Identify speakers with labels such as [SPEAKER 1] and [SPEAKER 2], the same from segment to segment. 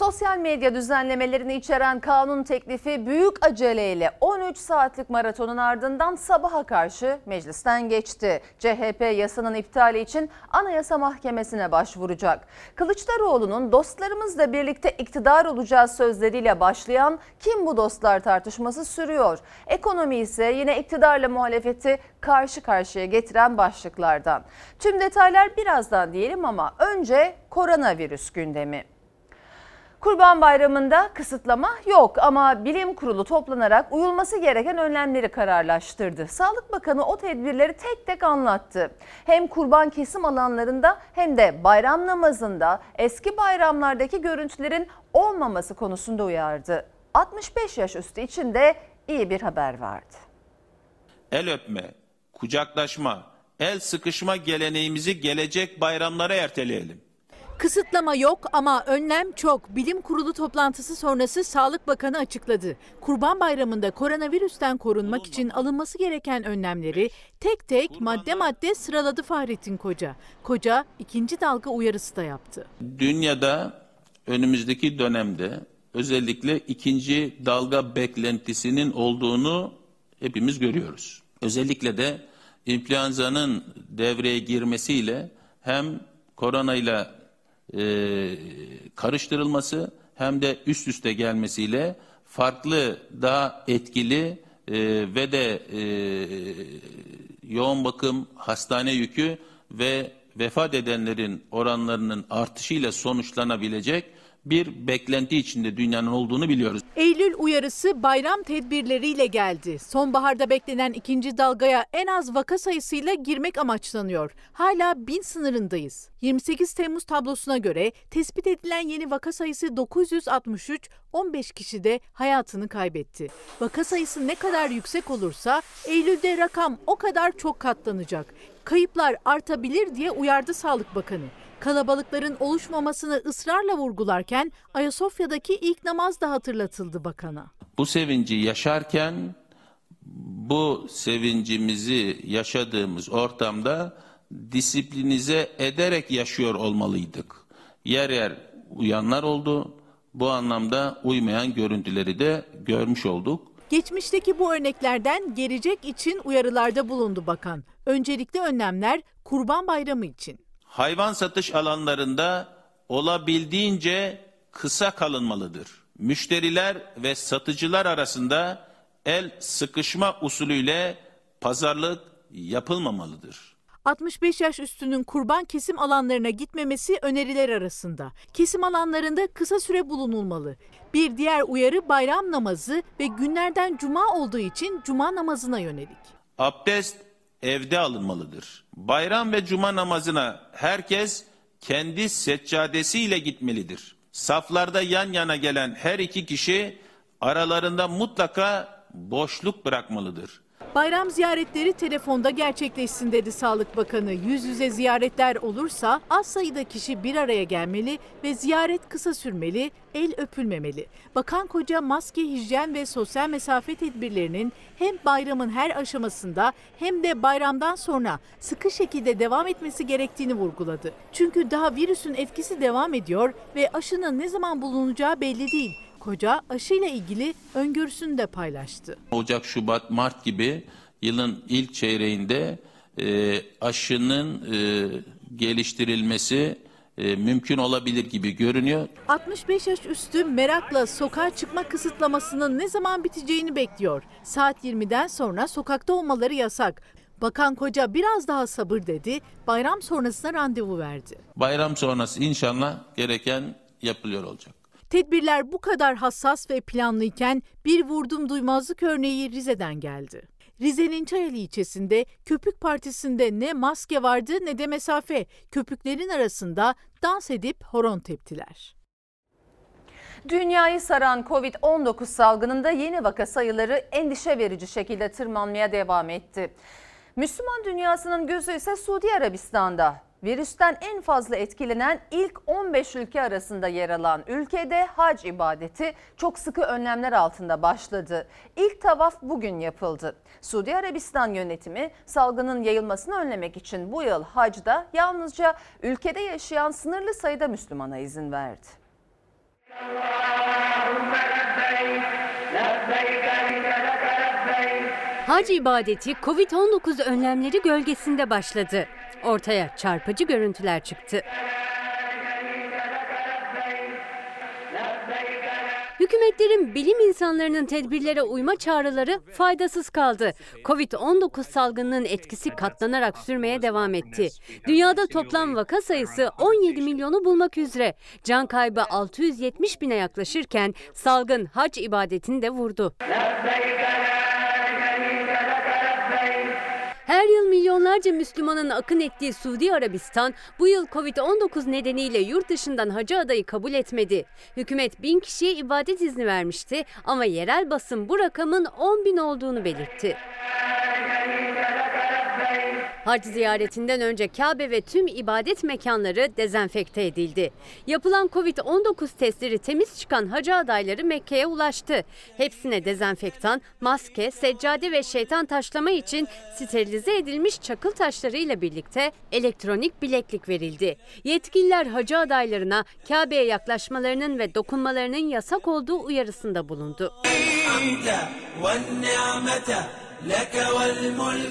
[SPEAKER 1] Sosyal medya düzenlemelerini içeren kanun teklifi büyük aceleyle 13 saatlik maratonun ardından sabaha karşı meclisten geçti. CHP yasanın iptali için Anayasa Mahkemesi'ne başvuracak. Kılıçdaroğlu'nun dostlarımızla birlikte iktidar olacağız sözleriyle başlayan kim bu dostlar tartışması sürüyor. Ekonomi ise yine iktidarla muhalefeti karşı karşıya getiren başlıklardan. Tüm detaylar birazdan diyelim ama önce koronavirüs gündemi. Kurban Bayramı'nda kısıtlama yok ama bilim kurulu toplanarak uyulması gereken önlemleri kararlaştırdı. Sağlık Bakanı o tedbirleri tek tek anlattı. Hem kurban kesim alanlarında hem de bayram namazında eski bayramlardaki görüntülerin olmaması konusunda uyardı. 65 yaş üstü için de iyi bir haber vardı.
[SPEAKER 2] El öpme, kucaklaşma, el sıkışma geleneğimizi gelecek bayramlara erteleyelim.
[SPEAKER 3] Kısıtlama yok ama önlem çok. Bilim Kurulu toplantısı sonrası Sağlık Bakanı açıkladı. Kurban Bayramı'nda koronavirüsten korunmak için alınması gereken önlemleri tek tek madde madde sıraladı Fahrettin Koca. Koca ikinci dalga uyarısı da yaptı.
[SPEAKER 2] Dünyada önümüzdeki dönemde özellikle ikinci dalga beklentisinin olduğunu hepimiz görüyoruz. Özellikle de influenza'nın devreye girmesiyle hem koronayla e, karıştırılması hem de üst üste gelmesiyle farklı daha etkili e, ve de e, yoğun bakım hastane yükü ve vefat edenlerin oranlarının artışıyla sonuçlanabilecek bir beklenti içinde dünyanın olduğunu biliyoruz.
[SPEAKER 3] Eylül uyarısı bayram tedbirleriyle geldi. Sonbaharda beklenen ikinci dalgaya en az vaka sayısıyla girmek amaçlanıyor. Hala bin sınırındayız. 28 Temmuz tablosuna göre tespit edilen yeni vaka sayısı 963, 15 kişi de hayatını kaybetti. Vaka sayısı ne kadar yüksek olursa Eylül'de rakam o kadar çok katlanacak. Kayıplar artabilir diye uyardı Sağlık Bakanı kalabalıkların oluşmamasını ısrarla vurgularken Ayasofya'daki ilk namaz da hatırlatıldı bakana.
[SPEAKER 2] Bu sevinci yaşarken bu sevincimizi yaşadığımız ortamda disiplinize ederek yaşıyor olmalıydık. Yer yer uyanlar oldu. Bu anlamda uymayan görüntüleri de görmüş olduk.
[SPEAKER 3] Geçmişteki bu örneklerden gelecek için uyarılarda bulundu bakan. Öncelikli önlemler Kurban Bayramı için
[SPEAKER 2] hayvan satış alanlarında olabildiğince kısa kalınmalıdır. Müşteriler ve satıcılar arasında el sıkışma usulüyle pazarlık yapılmamalıdır.
[SPEAKER 3] 65 yaş üstünün kurban kesim alanlarına gitmemesi öneriler arasında. Kesim alanlarında kısa süre bulunulmalı. Bir diğer uyarı bayram namazı ve günlerden cuma olduğu için cuma namazına yönelik.
[SPEAKER 2] Abdest evde alınmalıdır. Bayram ve cuma namazına herkes kendi seccadesiyle gitmelidir. Saflarda yan yana gelen her iki kişi aralarında mutlaka boşluk bırakmalıdır.
[SPEAKER 3] Bayram ziyaretleri telefonda gerçekleşsin dedi Sağlık Bakanı. Yüz yüze ziyaretler olursa az sayıda kişi bir araya gelmeli ve ziyaret kısa sürmeli, el öpülmemeli. Bakan Koca maske, hijyen ve sosyal mesafe tedbirlerinin hem bayramın her aşamasında hem de bayramdan sonra sıkı şekilde devam etmesi gerektiğini vurguladı. Çünkü daha virüsün etkisi devam ediyor ve aşının ne zaman bulunacağı belli değil. Koca aşıyla ilgili öngörüsünü de paylaştı.
[SPEAKER 2] Ocak, Şubat, Mart gibi yılın ilk çeyreğinde e, aşının e, geliştirilmesi e, mümkün olabilir gibi görünüyor.
[SPEAKER 3] 65 yaş üstü merakla sokağa çıkma kısıtlamasının ne zaman biteceğini bekliyor. Saat 20'den sonra sokakta olmaları yasak. Bakan Koca biraz daha sabır dedi, bayram sonrasına randevu verdi.
[SPEAKER 2] Bayram sonrası inşallah gereken yapılıyor olacak.
[SPEAKER 3] Tedbirler bu kadar hassas ve planlıyken bir vurdum duymazlık örneği Rize'den geldi. Rize'nin Çayeli ilçesinde Köpük Partisi'nde ne maske vardı ne de mesafe. Köpüklerin arasında dans edip horon teptiler.
[SPEAKER 1] Dünyayı saran Covid-19 salgınında yeni vaka sayıları endişe verici şekilde tırmanmaya devam etti. Müslüman dünyasının gözü ise Suudi Arabistan'da. Virüsten en fazla etkilenen ilk 15 ülke arasında yer alan ülkede hac ibadeti çok sıkı önlemler altında başladı. İlk tavaf bugün yapıldı. Suudi Arabistan yönetimi salgının yayılmasını önlemek için bu yıl hacda yalnızca ülkede yaşayan sınırlı sayıda Müslümana izin verdi.
[SPEAKER 4] Hac ibadeti Covid-19 önlemleri gölgesinde başladı. Ortaya çarpıcı görüntüler çıktı. Hükümetlerin bilim insanlarının tedbirlere uyma çağrıları faydasız kaldı. Covid-19 salgınının etkisi katlanarak sürmeye devam etti. Dünyada toplam vaka sayısı 17 milyonu bulmak üzere. Can kaybı 670 bine yaklaşırken salgın hac ibadetini de vurdu. Her yıl milyonlarca Müslümanın akın ettiği Suudi Arabistan bu yıl Covid-19 nedeniyle yurt dışından hacı adayı kabul etmedi. Hükümet bin kişiye ibadet izni vermişti ama yerel basın bu rakamın 10 bin olduğunu belirtti. Hac ziyaretinden önce Kabe ve tüm ibadet mekanları dezenfekte edildi. Yapılan Covid-19 testleri temiz çıkan hacı adayları Mekke'ye ulaştı. Hepsine dezenfektan, maske, seccade ve şeytan taşlama için sterilize edilmiş çakıl taşlarıyla birlikte elektronik bileklik verildi. Yetkililer hacı adaylarına Kabe'ye yaklaşmalarının ve dokunmalarının yasak olduğu uyarısında bulundu.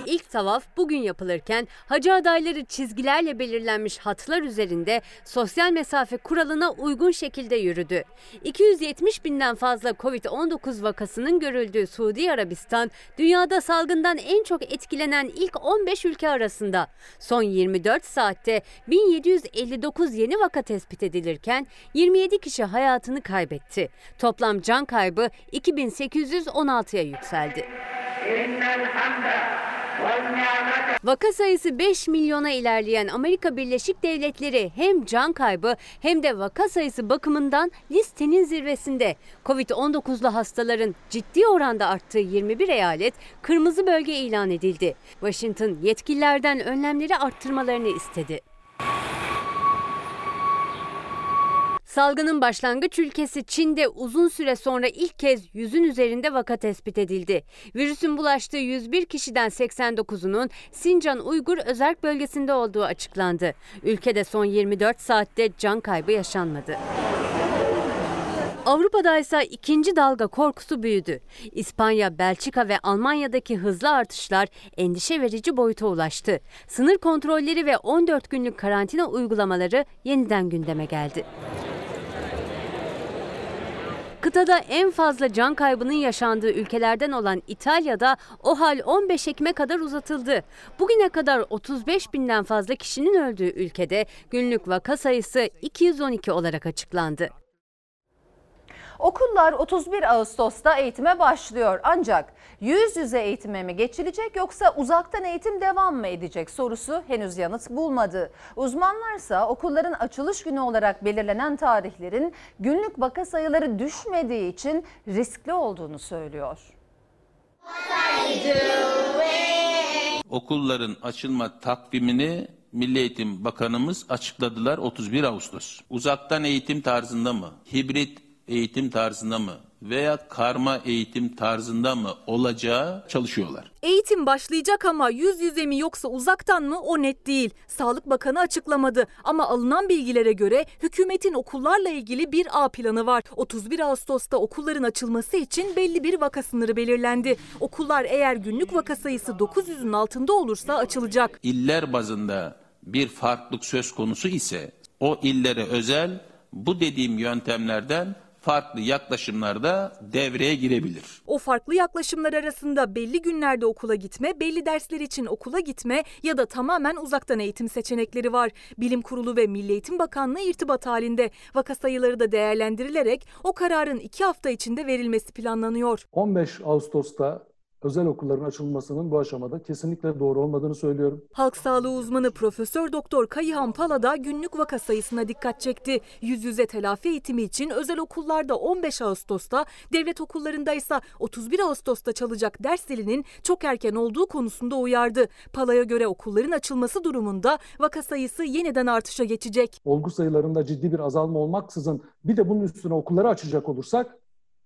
[SPEAKER 4] İlk tavaf bugün yapılırken hacı adayları çizgilerle belirlenmiş hatlar üzerinde sosyal mesafe kuralına uygun şekilde yürüdü. 270 binden fazla Covid-19 vakasının görüldüğü Suudi Arabistan, dünyada salgından en çok etkilenen ilk 15 ülke arasında. Son 24 saatte 1759 yeni vaka tespit edilirken 27 kişi hayatını kaybetti. Toplam can kaybı 2816'ya yükseldi. Vaka sayısı 5 milyona ilerleyen Amerika Birleşik Devletleri hem can kaybı hem de vaka sayısı bakımından listenin zirvesinde. Covid-19'lu hastaların ciddi oranda arttığı 21 eyalet kırmızı bölge ilan edildi. Washington yetkililerden önlemleri arttırmalarını istedi. Salgının başlangıç ülkesi Çin'de uzun süre sonra ilk kez yüzün üzerinde vaka tespit edildi. Virüsün bulaştığı 101 kişiden 89'unun Sincan Uygur özerk bölgesinde olduğu açıklandı. Ülkede son 24 saatte can kaybı yaşanmadı. Avrupa'da ise ikinci dalga korkusu büyüdü. İspanya, Belçika ve Almanya'daki hızlı artışlar endişe verici boyuta ulaştı. Sınır kontrolleri ve 14 günlük karantina uygulamaları yeniden gündeme geldi. Kıtada en fazla can kaybının yaşandığı ülkelerden olan İtalya'da o hal 15 Ekim'e kadar uzatıldı. Bugüne kadar 35 binden fazla kişinin öldüğü ülkede günlük vaka sayısı 212 olarak açıklandı.
[SPEAKER 1] Okullar 31 Ağustos'ta eğitime başlıyor. Ancak yüz yüze eğitime mi geçilecek yoksa uzaktan eğitim devam mı edecek sorusu henüz yanıt bulmadı. Uzmanlarsa okulların açılış günü olarak belirlenen tarihlerin günlük vaka sayıları düşmediği için riskli olduğunu söylüyor.
[SPEAKER 2] Okulların açılma takvimini Milli Eğitim Bakanımız açıkladılar 31 Ağustos. Uzaktan eğitim tarzında mı, hibrit eğitim tarzında mı veya karma eğitim tarzında mı olacağı çalışıyorlar.
[SPEAKER 5] Eğitim başlayacak ama yüz yüze mi yoksa uzaktan mı o net değil. Sağlık Bakanı açıklamadı ama alınan bilgilere göre hükümetin okullarla ilgili bir A planı var. 31 Ağustos'ta okulların açılması için belli bir vaka sınırı belirlendi. Okullar eğer günlük vaka sayısı 900'ün altında olursa açılacak.
[SPEAKER 2] İller bazında bir farklılık söz konusu ise o illere özel bu dediğim yöntemlerden farklı yaklaşımlarda devreye girebilir.
[SPEAKER 5] O farklı yaklaşımlar arasında belli günlerde okula gitme, belli dersler için okula gitme ya da tamamen uzaktan eğitim seçenekleri var. Bilim Kurulu ve Milli Eğitim Bakanlığı irtibat halinde. Vaka sayıları da değerlendirilerek o kararın iki hafta içinde verilmesi planlanıyor.
[SPEAKER 6] 15 Ağustos'ta özel okulların açılmasının bu aşamada kesinlikle doğru olmadığını söylüyorum.
[SPEAKER 5] Halk sağlığı uzmanı Profesör Doktor Kayıhan Pala da günlük vaka sayısına dikkat çekti. Yüz yüze telafi eğitimi için özel okullarda 15 Ağustos'ta, devlet okullarında ise 31 Ağustos'ta çalacak ders zilinin çok erken olduğu konusunda uyardı. Pala'ya göre okulların açılması durumunda vaka sayısı yeniden artışa geçecek.
[SPEAKER 6] Olgu sayılarında ciddi bir azalma olmaksızın bir de bunun üstüne okulları açacak olursak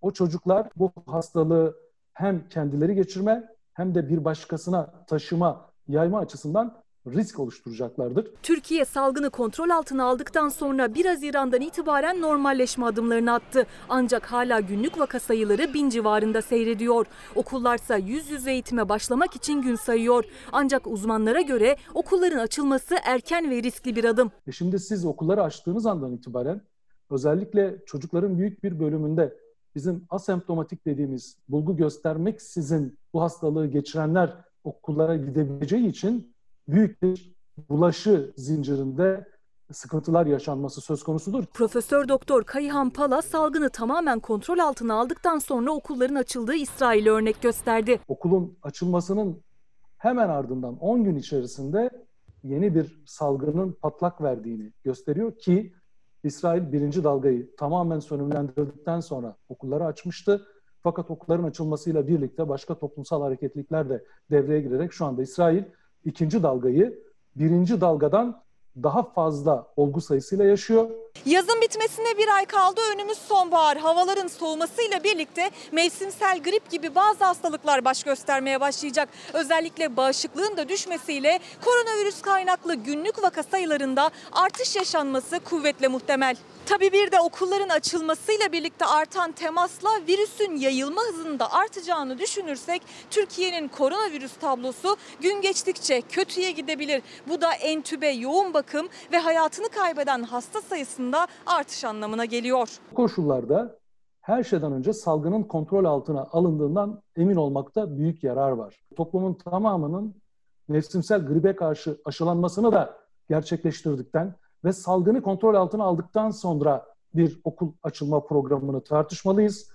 [SPEAKER 6] o çocuklar bu hastalığı hem kendileri geçirme hem de bir başkasına taşıma, yayma açısından risk oluşturacaklardır.
[SPEAKER 5] Türkiye salgını kontrol altına aldıktan sonra 1 Haziran'dan itibaren normalleşme adımlarını attı. Ancak hala günlük vaka sayıları bin civarında seyrediyor. Okullarsa yüz yüze eğitime başlamak için gün sayıyor. Ancak uzmanlara göre okulların açılması erken ve riskli bir adım.
[SPEAKER 6] E şimdi siz okulları açtığınız andan itibaren özellikle çocukların büyük bir bölümünde bizim asemptomatik dediğimiz bulgu göstermeksizin bu hastalığı geçirenler okullara gidebileceği için büyük bir bulaşı zincirinde sıkıntılar yaşanması söz konusudur.
[SPEAKER 5] Profesör Doktor Kayıhan Pala salgını tamamen kontrol altına aldıktan sonra okulların açıldığı İsrail'i örnek gösterdi.
[SPEAKER 6] Okulun açılmasının hemen ardından 10 gün içerisinde yeni bir salgının patlak verdiğini gösteriyor ki İsrail birinci dalgayı tamamen sönümlendirdikten sonra okulları açmıştı. Fakat okulların açılmasıyla birlikte başka toplumsal hareketlilikler de devreye girerek şu anda İsrail ikinci dalgayı birinci dalgadan daha fazla olgu sayısıyla yaşıyor.
[SPEAKER 5] Yazın bitmesine bir ay kaldı. Önümüz sonbahar. Havaların soğumasıyla birlikte mevsimsel grip gibi bazı hastalıklar baş göstermeye başlayacak. Özellikle bağışıklığın da düşmesiyle koronavirüs kaynaklı günlük vaka sayılarında artış yaşanması kuvvetle muhtemel. Tabii bir de okulların açılmasıyla birlikte artan temasla virüsün yayılma hızının da artacağını düşünürsek Türkiye'nin koronavirüs tablosu gün geçtikçe kötüye gidebilir. Bu da entübe, yoğun bakım ve hayatını kaybeden hasta sayısında artış anlamına geliyor.
[SPEAKER 6] Koşullarda her şeyden önce salgının kontrol altına alındığından emin olmakta büyük yarar var. Toplumun tamamının mevsimsel gribe karşı aşılanmasını da gerçekleştirdikten ve salgını kontrol altına aldıktan sonra bir okul açılma programını tartışmalıyız.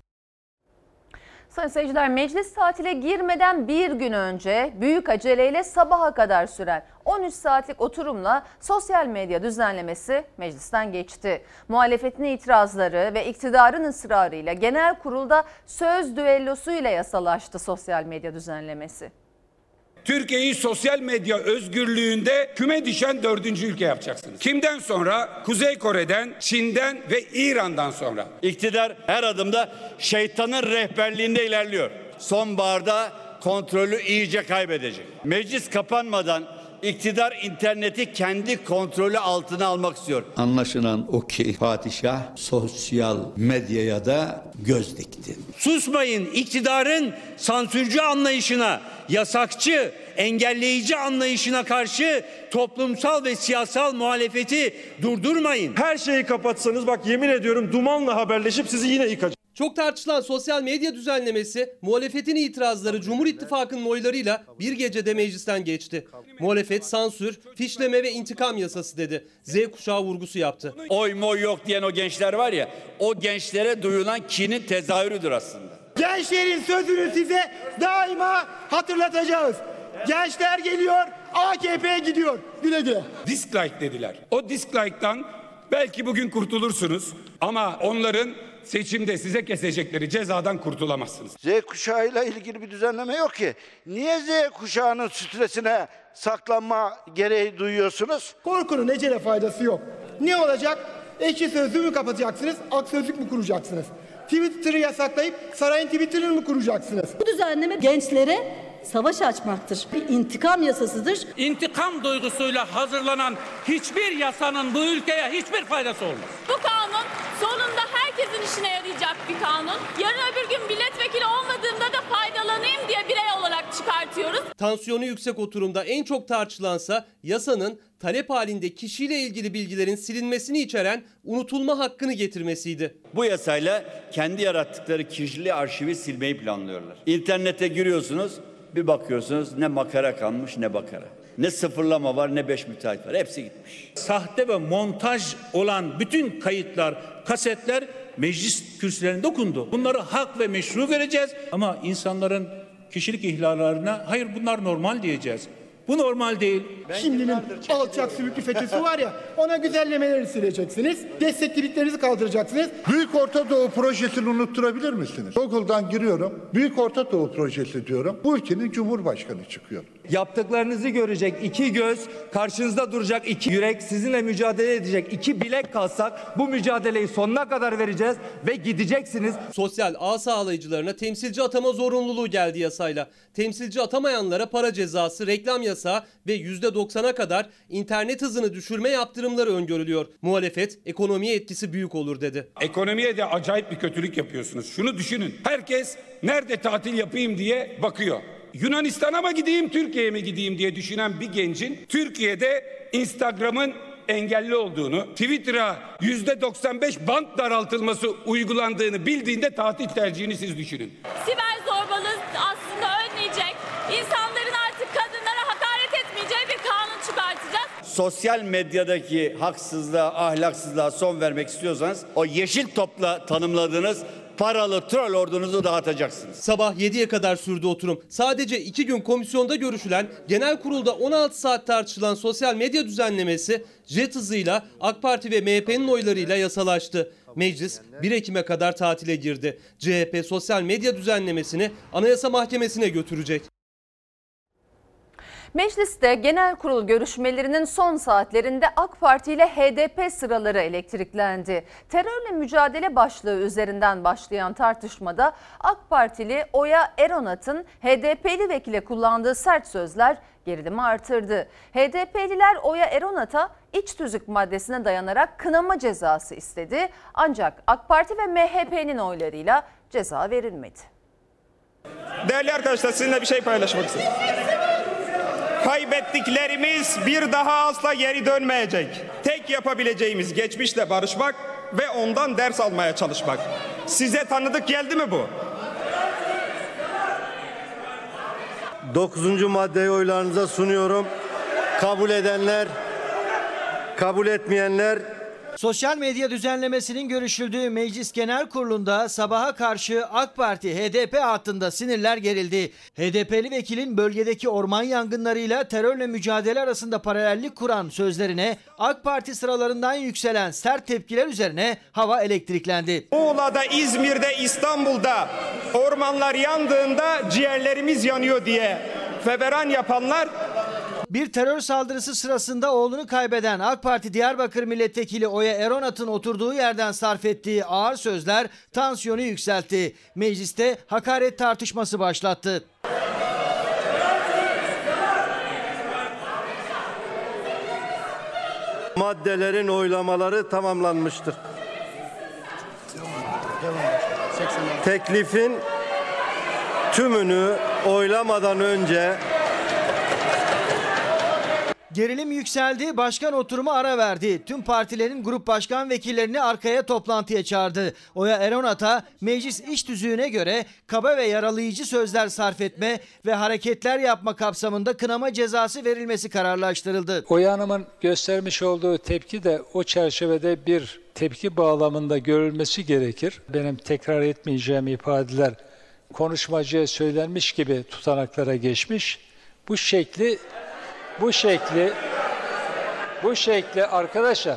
[SPEAKER 1] Sayın seyirciler meclis tatile girmeden bir gün önce büyük aceleyle sabaha kadar süren 13 saatlik oturumla sosyal medya düzenlemesi meclisten geçti. Muhalefetin itirazları ve iktidarın ısrarıyla genel kurulda söz düellosuyla yasalaştı sosyal medya düzenlemesi.
[SPEAKER 7] Türkiye'yi sosyal medya özgürlüğünde küme düşen dördüncü ülke yapacaksınız. Kimden sonra? Kuzey Kore'den, Çin'den ve İran'dan sonra.
[SPEAKER 8] İktidar her adımda şeytanın rehberliğinde ilerliyor. Sonbaharda kontrolü iyice kaybedecek. Meclis kapanmadan iktidar interneti kendi kontrolü altına almak istiyor.
[SPEAKER 9] Anlaşılan o ki padişah sosyal medyaya da göz dikti.
[SPEAKER 10] Susmayın iktidarın sansürcü anlayışına, yasakçı, engelleyici anlayışına karşı toplumsal ve siyasal muhalefeti durdurmayın.
[SPEAKER 11] Her şeyi kapatsanız bak yemin ediyorum dumanla haberleşip sizi yine yıkacak.
[SPEAKER 12] Çok tartışılan sosyal medya düzenlemesi muhalefetin itirazları Cumhur İttifakı'nın oylarıyla bir gecede meclisten geçti. Muhalefet sansür, fişleme ve intikam yasası dedi. Z kuşağı vurgusu yaptı.
[SPEAKER 8] Oy moy yok diyen o gençler var ya o gençlere duyulan kinin tezahürüdür aslında.
[SPEAKER 13] Gençlerin sözünü size daima hatırlatacağız. Gençler geliyor, AKP'ye gidiyor. Güle güle.
[SPEAKER 7] Dislike dediler. O dislike'tan belki bugün kurtulursunuz ama onların seçimde size kesecekleri cezadan kurtulamazsınız.
[SPEAKER 14] Z kuşağıyla ilgili bir düzenleme yok ki. Niye Z kuşağının stresine saklanma gereği duyuyorsunuz?
[SPEAKER 13] Korkunun ecele faydası yok. Ne olacak? Ekşi sözlüğü mü kapatacaksınız, ak sözlük mü kuracaksınız? Twitter'ı yasaklayıp sarayın Twitter'ını mı kuracaksınız?
[SPEAKER 15] Bu düzenleme gençlere savaş açmaktır. Bir intikam yasasıdır.
[SPEAKER 16] İntikam duygusuyla hazırlanan hiçbir yasanın bu ülkeye hiçbir faydası olmaz.
[SPEAKER 17] Bu kanun sonunda herkesin işine yarayacak bir kanun. Yarın öbür gün milletvekili olmadığımda da faydalanayım diye birey olarak çıkartıyoruz.
[SPEAKER 12] Tansiyonu yüksek oturumda en çok tartışılansa yasanın talep halinde kişiyle ilgili bilgilerin silinmesini içeren unutulma hakkını getirmesiydi.
[SPEAKER 8] Bu yasayla kendi yarattıkları kişili arşivi silmeyi planlıyorlar. İnternete giriyorsunuz bir bakıyorsunuz ne makara kalmış ne bakara. Ne sıfırlama var ne beş müteahhit var. Hepsi gitmiş.
[SPEAKER 16] Sahte ve montaj olan bütün kayıtlar, kasetler meclis kürsülerinde okundu. Bunları hak ve meşru vereceğiz ama insanların kişilik ihlallerine hayır bunlar normal diyeceğiz. Bu normal değil.
[SPEAKER 13] Şimdinin alçak sümüklü FETÖ'sü var ya ona güzellemeleri sileceksiniz. Desteklediklerinizi kaldıracaksınız.
[SPEAKER 18] Büyük Orta Doğu projesini unutturabilir misiniz? Google'dan giriyorum. Büyük Orta Doğu projesi diyorum. Bu ülkenin Cumhurbaşkanı çıkıyor.
[SPEAKER 19] Yaptıklarınızı görecek iki göz, karşınızda duracak iki yürek, sizinle mücadele edecek iki bilek kalsak bu mücadeleyi sonuna kadar vereceğiz ve gideceksiniz.
[SPEAKER 12] Sosyal ağ sağlayıcılarına temsilci atama zorunluluğu geldi yasayla. Temsilci atamayanlara para cezası, reklam yasağı ve %90'a kadar internet hızını düşürme yaptırımları öngörülüyor. Muhalefet ekonomiye etkisi büyük olur dedi.
[SPEAKER 7] Ekonomiye de acayip bir kötülük yapıyorsunuz. Şunu düşünün. Herkes nerede tatil yapayım diye bakıyor. Yunanistan'a mı gideyim, Türkiye'ye mi gideyim diye düşünen bir gencin Türkiye'de Instagram'ın engelli olduğunu, Twitter'a yüzde 95 bant daraltılması uygulandığını bildiğinde tatil tercihini siz düşünün.
[SPEAKER 17] Siber zorbalığı aslında önleyecek, insanların artık kadınlara hakaret etmeyeceği bir kanun çıkartacağız.
[SPEAKER 8] Sosyal medyadaki haksızlığa, ahlaksızlığa son vermek istiyorsanız o yeşil topla tanımladığınız paralı troll ordunuzu dağıtacaksınız.
[SPEAKER 12] Sabah 7'ye kadar sürdü oturum. Sadece 2 gün komisyonda görüşülen, genel kurulda 16 saat tartışılan sosyal medya düzenlemesi jet hızıyla AK Parti ve MHP'nin oylarıyla yasalaştı. Meclis 1 Ekim'e kadar tatile girdi. CHP sosyal medya düzenlemesini Anayasa Mahkemesi'ne götürecek.
[SPEAKER 1] Mecliste genel kurul görüşmelerinin son saatlerinde AK Parti ile HDP sıraları elektriklendi. Terörle mücadele başlığı üzerinden başlayan tartışmada AK Partili Oya Eronat'ın HDP'li vekile kullandığı sert sözler gerilimi artırdı. HDP'liler Oya Eronat'a iç tüzük maddesine dayanarak kınama cezası istedi. Ancak AK Parti ve MHP'nin oylarıyla ceza verilmedi.
[SPEAKER 20] Değerli arkadaşlar sizinle bir şey paylaşmak istiyorum. Kaybettiklerimiz bir daha asla geri dönmeyecek. Tek yapabileceğimiz geçmişle barışmak ve ondan ders almaya çalışmak. Size tanıdık geldi mi bu?
[SPEAKER 21] Dokuzuncu maddeyi oylarınıza sunuyorum. Kabul edenler, kabul etmeyenler
[SPEAKER 22] Sosyal medya düzenlemesinin görüşüldüğü Meclis Genel Kurulu'nda sabaha karşı AK Parti HDP hattında sinirler gerildi. HDP'li vekilin bölgedeki orman yangınlarıyla terörle mücadele arasında paralellik kuran sözlerine AK Parti sıralarından yükselen sert tepkiler üzerine hava elektriklendi.
[SPEAKER 20] Muğla'da, İzmir'de, İstanbul'da ormanlar yandığında ciğerlerimiz yanıyor diye feveran yapanlar
[SPEAKER 22] Bir terör saldırısı sırasında oğlunu kaybeden AK Parti Diyarbakır Milletvekili Oya Eronat'ın oturduğu yerden sarf ettiği ağır sözler tansiyonu yükseltti. Mecliste hakaret tartışması başlattı.
[SPEAKER 21] maddelerin oylamaları tamamlanmıştır. Teklifin tümünü oylamadan önce
[SPEAKER 22] Gerilim yükseldi, başkan oturumu ara verdi. Tüm partilerin grup başkan vekillerini arkaya toplantıya çağırdı. Oya Eronat'a meclis iş tüzüğüne göre kaba ve yaralayıcı sözler sarf etme ve hareketler yapma kapsamında kınama cezası verilmesi kararlaştırıldı.
[SPEAKER 23] Oya Hanım'ın göstermiş olduğu tepki de o çerçevede bir tepki bağlamında görülmesi gerekir. Benim tekrar etmeyeceğim ifadeler konuşmacıya söylenmiş gibi tutanaklara geçmiş. Bu şekli bu şekli bu şekli arkadaşlar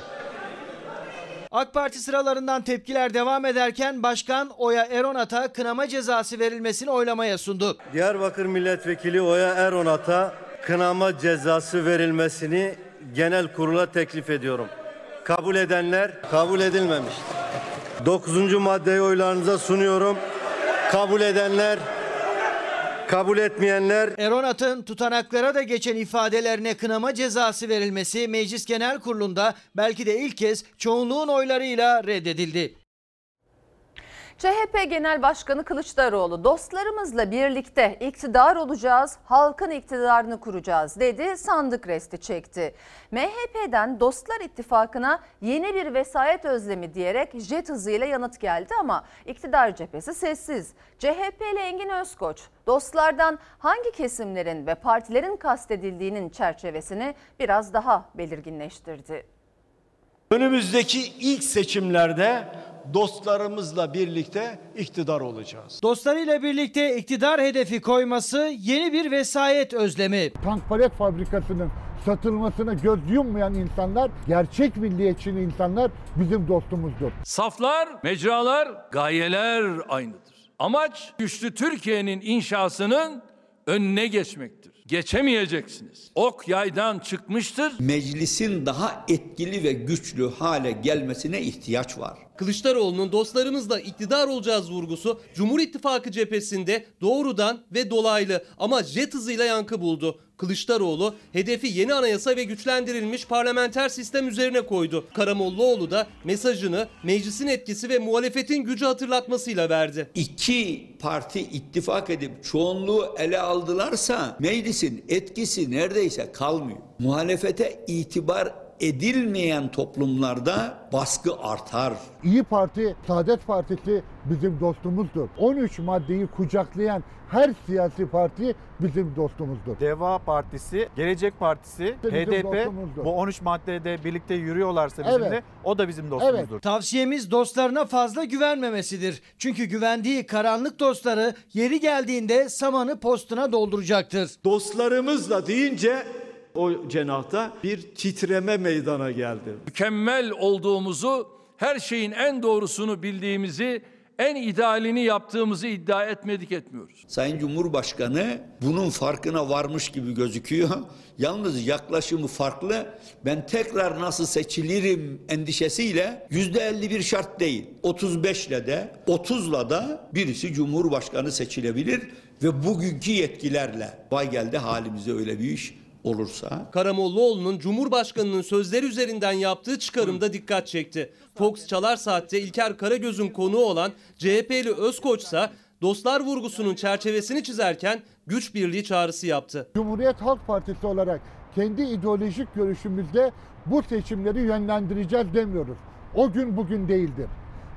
[SPEAKER 22] AK Parti sıralarından tepkiler devam ederken Başkan Oya Eronat'a kınama cezası verilmesini oylamaya sundu.
[SPEAKER 21] Diyarbakır Milletvekili Oya Eronat'a kınama cezası verilmesini genel kurula teklif ediyorum. Kabul edenler kabul edilmemiş. Dokuzuncu maddeyi oylarınıza sunuyorum. Kabul edenler kabul etmeyenler
[SPEAKER 22] Eronat'ın tutanaklara da geçen ifadelerine kınama cezası verilmesi Meclis Genel Kurulu'nda belki de ilk kez çoğunluğun oylarıyla reddedildi.
[SPEAKER 1] CHP Genel Başkanı Kılıçdaroğlu dostlarımızla birlikte iktidar olacağız, halkın iktidarını kuracağız dedi, sandık resti çekti. MHP'den Dostlar İttifakı'na yeni bir vesayet özlemi diyerek jet hızıyla yanıt geldi ama iktidar cephesi sessiz. CHP'li Engin Özkoç dostlardan hangi kesimlerin ve partilerin kastedildiğinin çerçevesini biraz daha belirginleştirdi.
[SPEAKER 24] Önümüzdeki ilk seçimlerde
[SPEAKER 25] dostlarımızla birlikte iktidar olacağız.
[SPEAKER 22] Dostlarıyla birlikte iktidar hedefi koyması yeni bir vesayet özlemi.
[SPEAKER 18] Tank palet fabrikasının satılmasına göz yummayan insanlar, gerçek milliyetçi insanlar bizim dostumuzdur.
[SPEAKER 26] Saflar, mecralar, gayeler aynıdır. Amaç güçlü Türkiye'nin inşasının önüne geçmektir. Geçemeyeceksiniz. Ok yaydan çıkmıştır.
[SPEAKER 9] Meclisin daha etkili ve güçlü hale gelmesine ihtiyaç var.
[SPEAKER 12] Kılıçdaroğlu'nun dostlarımızla iktidar olacağız vurgusu Cumhur İttifakı cephesinde doğrudan ve dolaylı ama jet hızıyla yankı buldu. Kılıçdaroğlu hedefi yeni anayasa ve güçlendirilmiş parlamenter sistem üzerine koydu. Karamollaoğlu da mesajını meclisin etkisi ve muhalefetin gücü hatırlatmasıyla verdi.
[SPEAKER 9] İki parti ittifak edip çoğunluğu ele aldılarsa meclisin etkisi neredeyse kalmıyor. Muhalefete itibar edilmeyen toplumlarda baskı artar.
[SPEAKER 18] İyi Parti, Saadet Partisi bizim dostumuzdur. 13 maddeyi kucaklayan her siyasi parti bizim dostumuzdur.
[SPEAKER 27] Deva Partisi, Gelecek Partisi,
[SPEAKER 18] Bizim
[SPEAKER 27] HDP
[SPEAKER 18] dostumuzdur.
[SPEAKER 27] bu 13 maddede birlikte yürüyorlarsa bizimle
[SPEAKER 18] Evet.
[SPEAKER 27] o da bizim dostumuzdur.
[SPEAKER 22] Tavsiyemiz dostlarına fazla güvenmemesidir. Çünkü güvendiği karanlık dostları yeri geldiğinde samanı postuna dolduracaktır.
[SPEAKER 25] Dostlarımızla deyince o cenahta bir titreme meydana geldi.
[SPEAKER 26] Mükemmel olduğumuzu, her şeyin en doğrusunu bildiğimizi, en idealini yaptığımızı iddia etmedik etmiyoruz.
[SPEAKER 9] Sayın Cumhurbaşkanı bunun farkına varmış gibi gözüküyor. Yalnız yaklaşımı farklı. Ben tekrar nasıl seçilirim endişesiyle yüzde 51 şart değil. 35 ile de 30 ile da birisi Cumhurbaşkanı seçilebilir ve bugünkü yetkilerle vay geldi halimize öyle bir iş olursa
[SPEAKER 12] Karamollaoğlu'nun Cumhurbaşkanı'nın sözleri üzerinden yaptığı çıkarımda dikkat çekti. Fox Çalar Saat'te İlker Karagöz'ün konuğu olan CHP'li Özkoç ise dostlar vurgusunun çerçevesini çizerken güç birliği çağrısı yaptı.
[SPEAKER 18] Cumhuriyet Halk Partisi olarak kendi ideolojik görüşümüzde bu seçimleri yönlendireceğiz demiyoruz. O gün bugün değildir.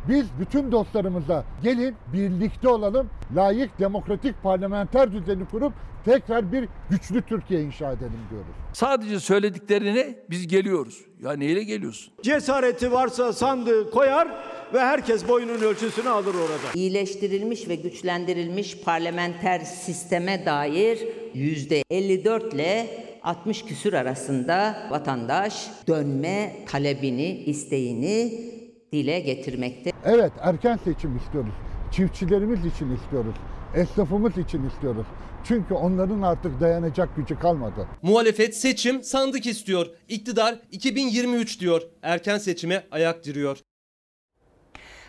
[SPEAKER 18] Biz bütün dostlarımıza gelin birlikte olalım, layık demokratik parlamenter düzeni kurup tekrar bir güçlü Türkiye inşa edelim diyoruz.
[SPEAKER 26] Sadece söylediklerine biz geliyoruz. Ya neyle geliyorsun?
[SPEAKER 25] Cesareti varsa sandığı koyar ve herkes boyunun ölçüsünü alır orada.
[SPEAKER 24] İyileştirilmiş ve güçlendirilmiş parlamenter sisteme dair yüzde 54 ile 60 küsür arasında vatandaş dönme talebini, isteğini dile getirmekte.
[SPEAKER 18] Evet erken seçim istiyoruz. Çiftçilerimiz için istiyoruz. Esnafımız için istiyoruz. Çünkü onların artık dayanacak gücü kalmadı.
[SPEAKER 12] Muhalefet seçim sandık istiyor. İktidar 2023 diyor. Erken seçime ayak diriyor.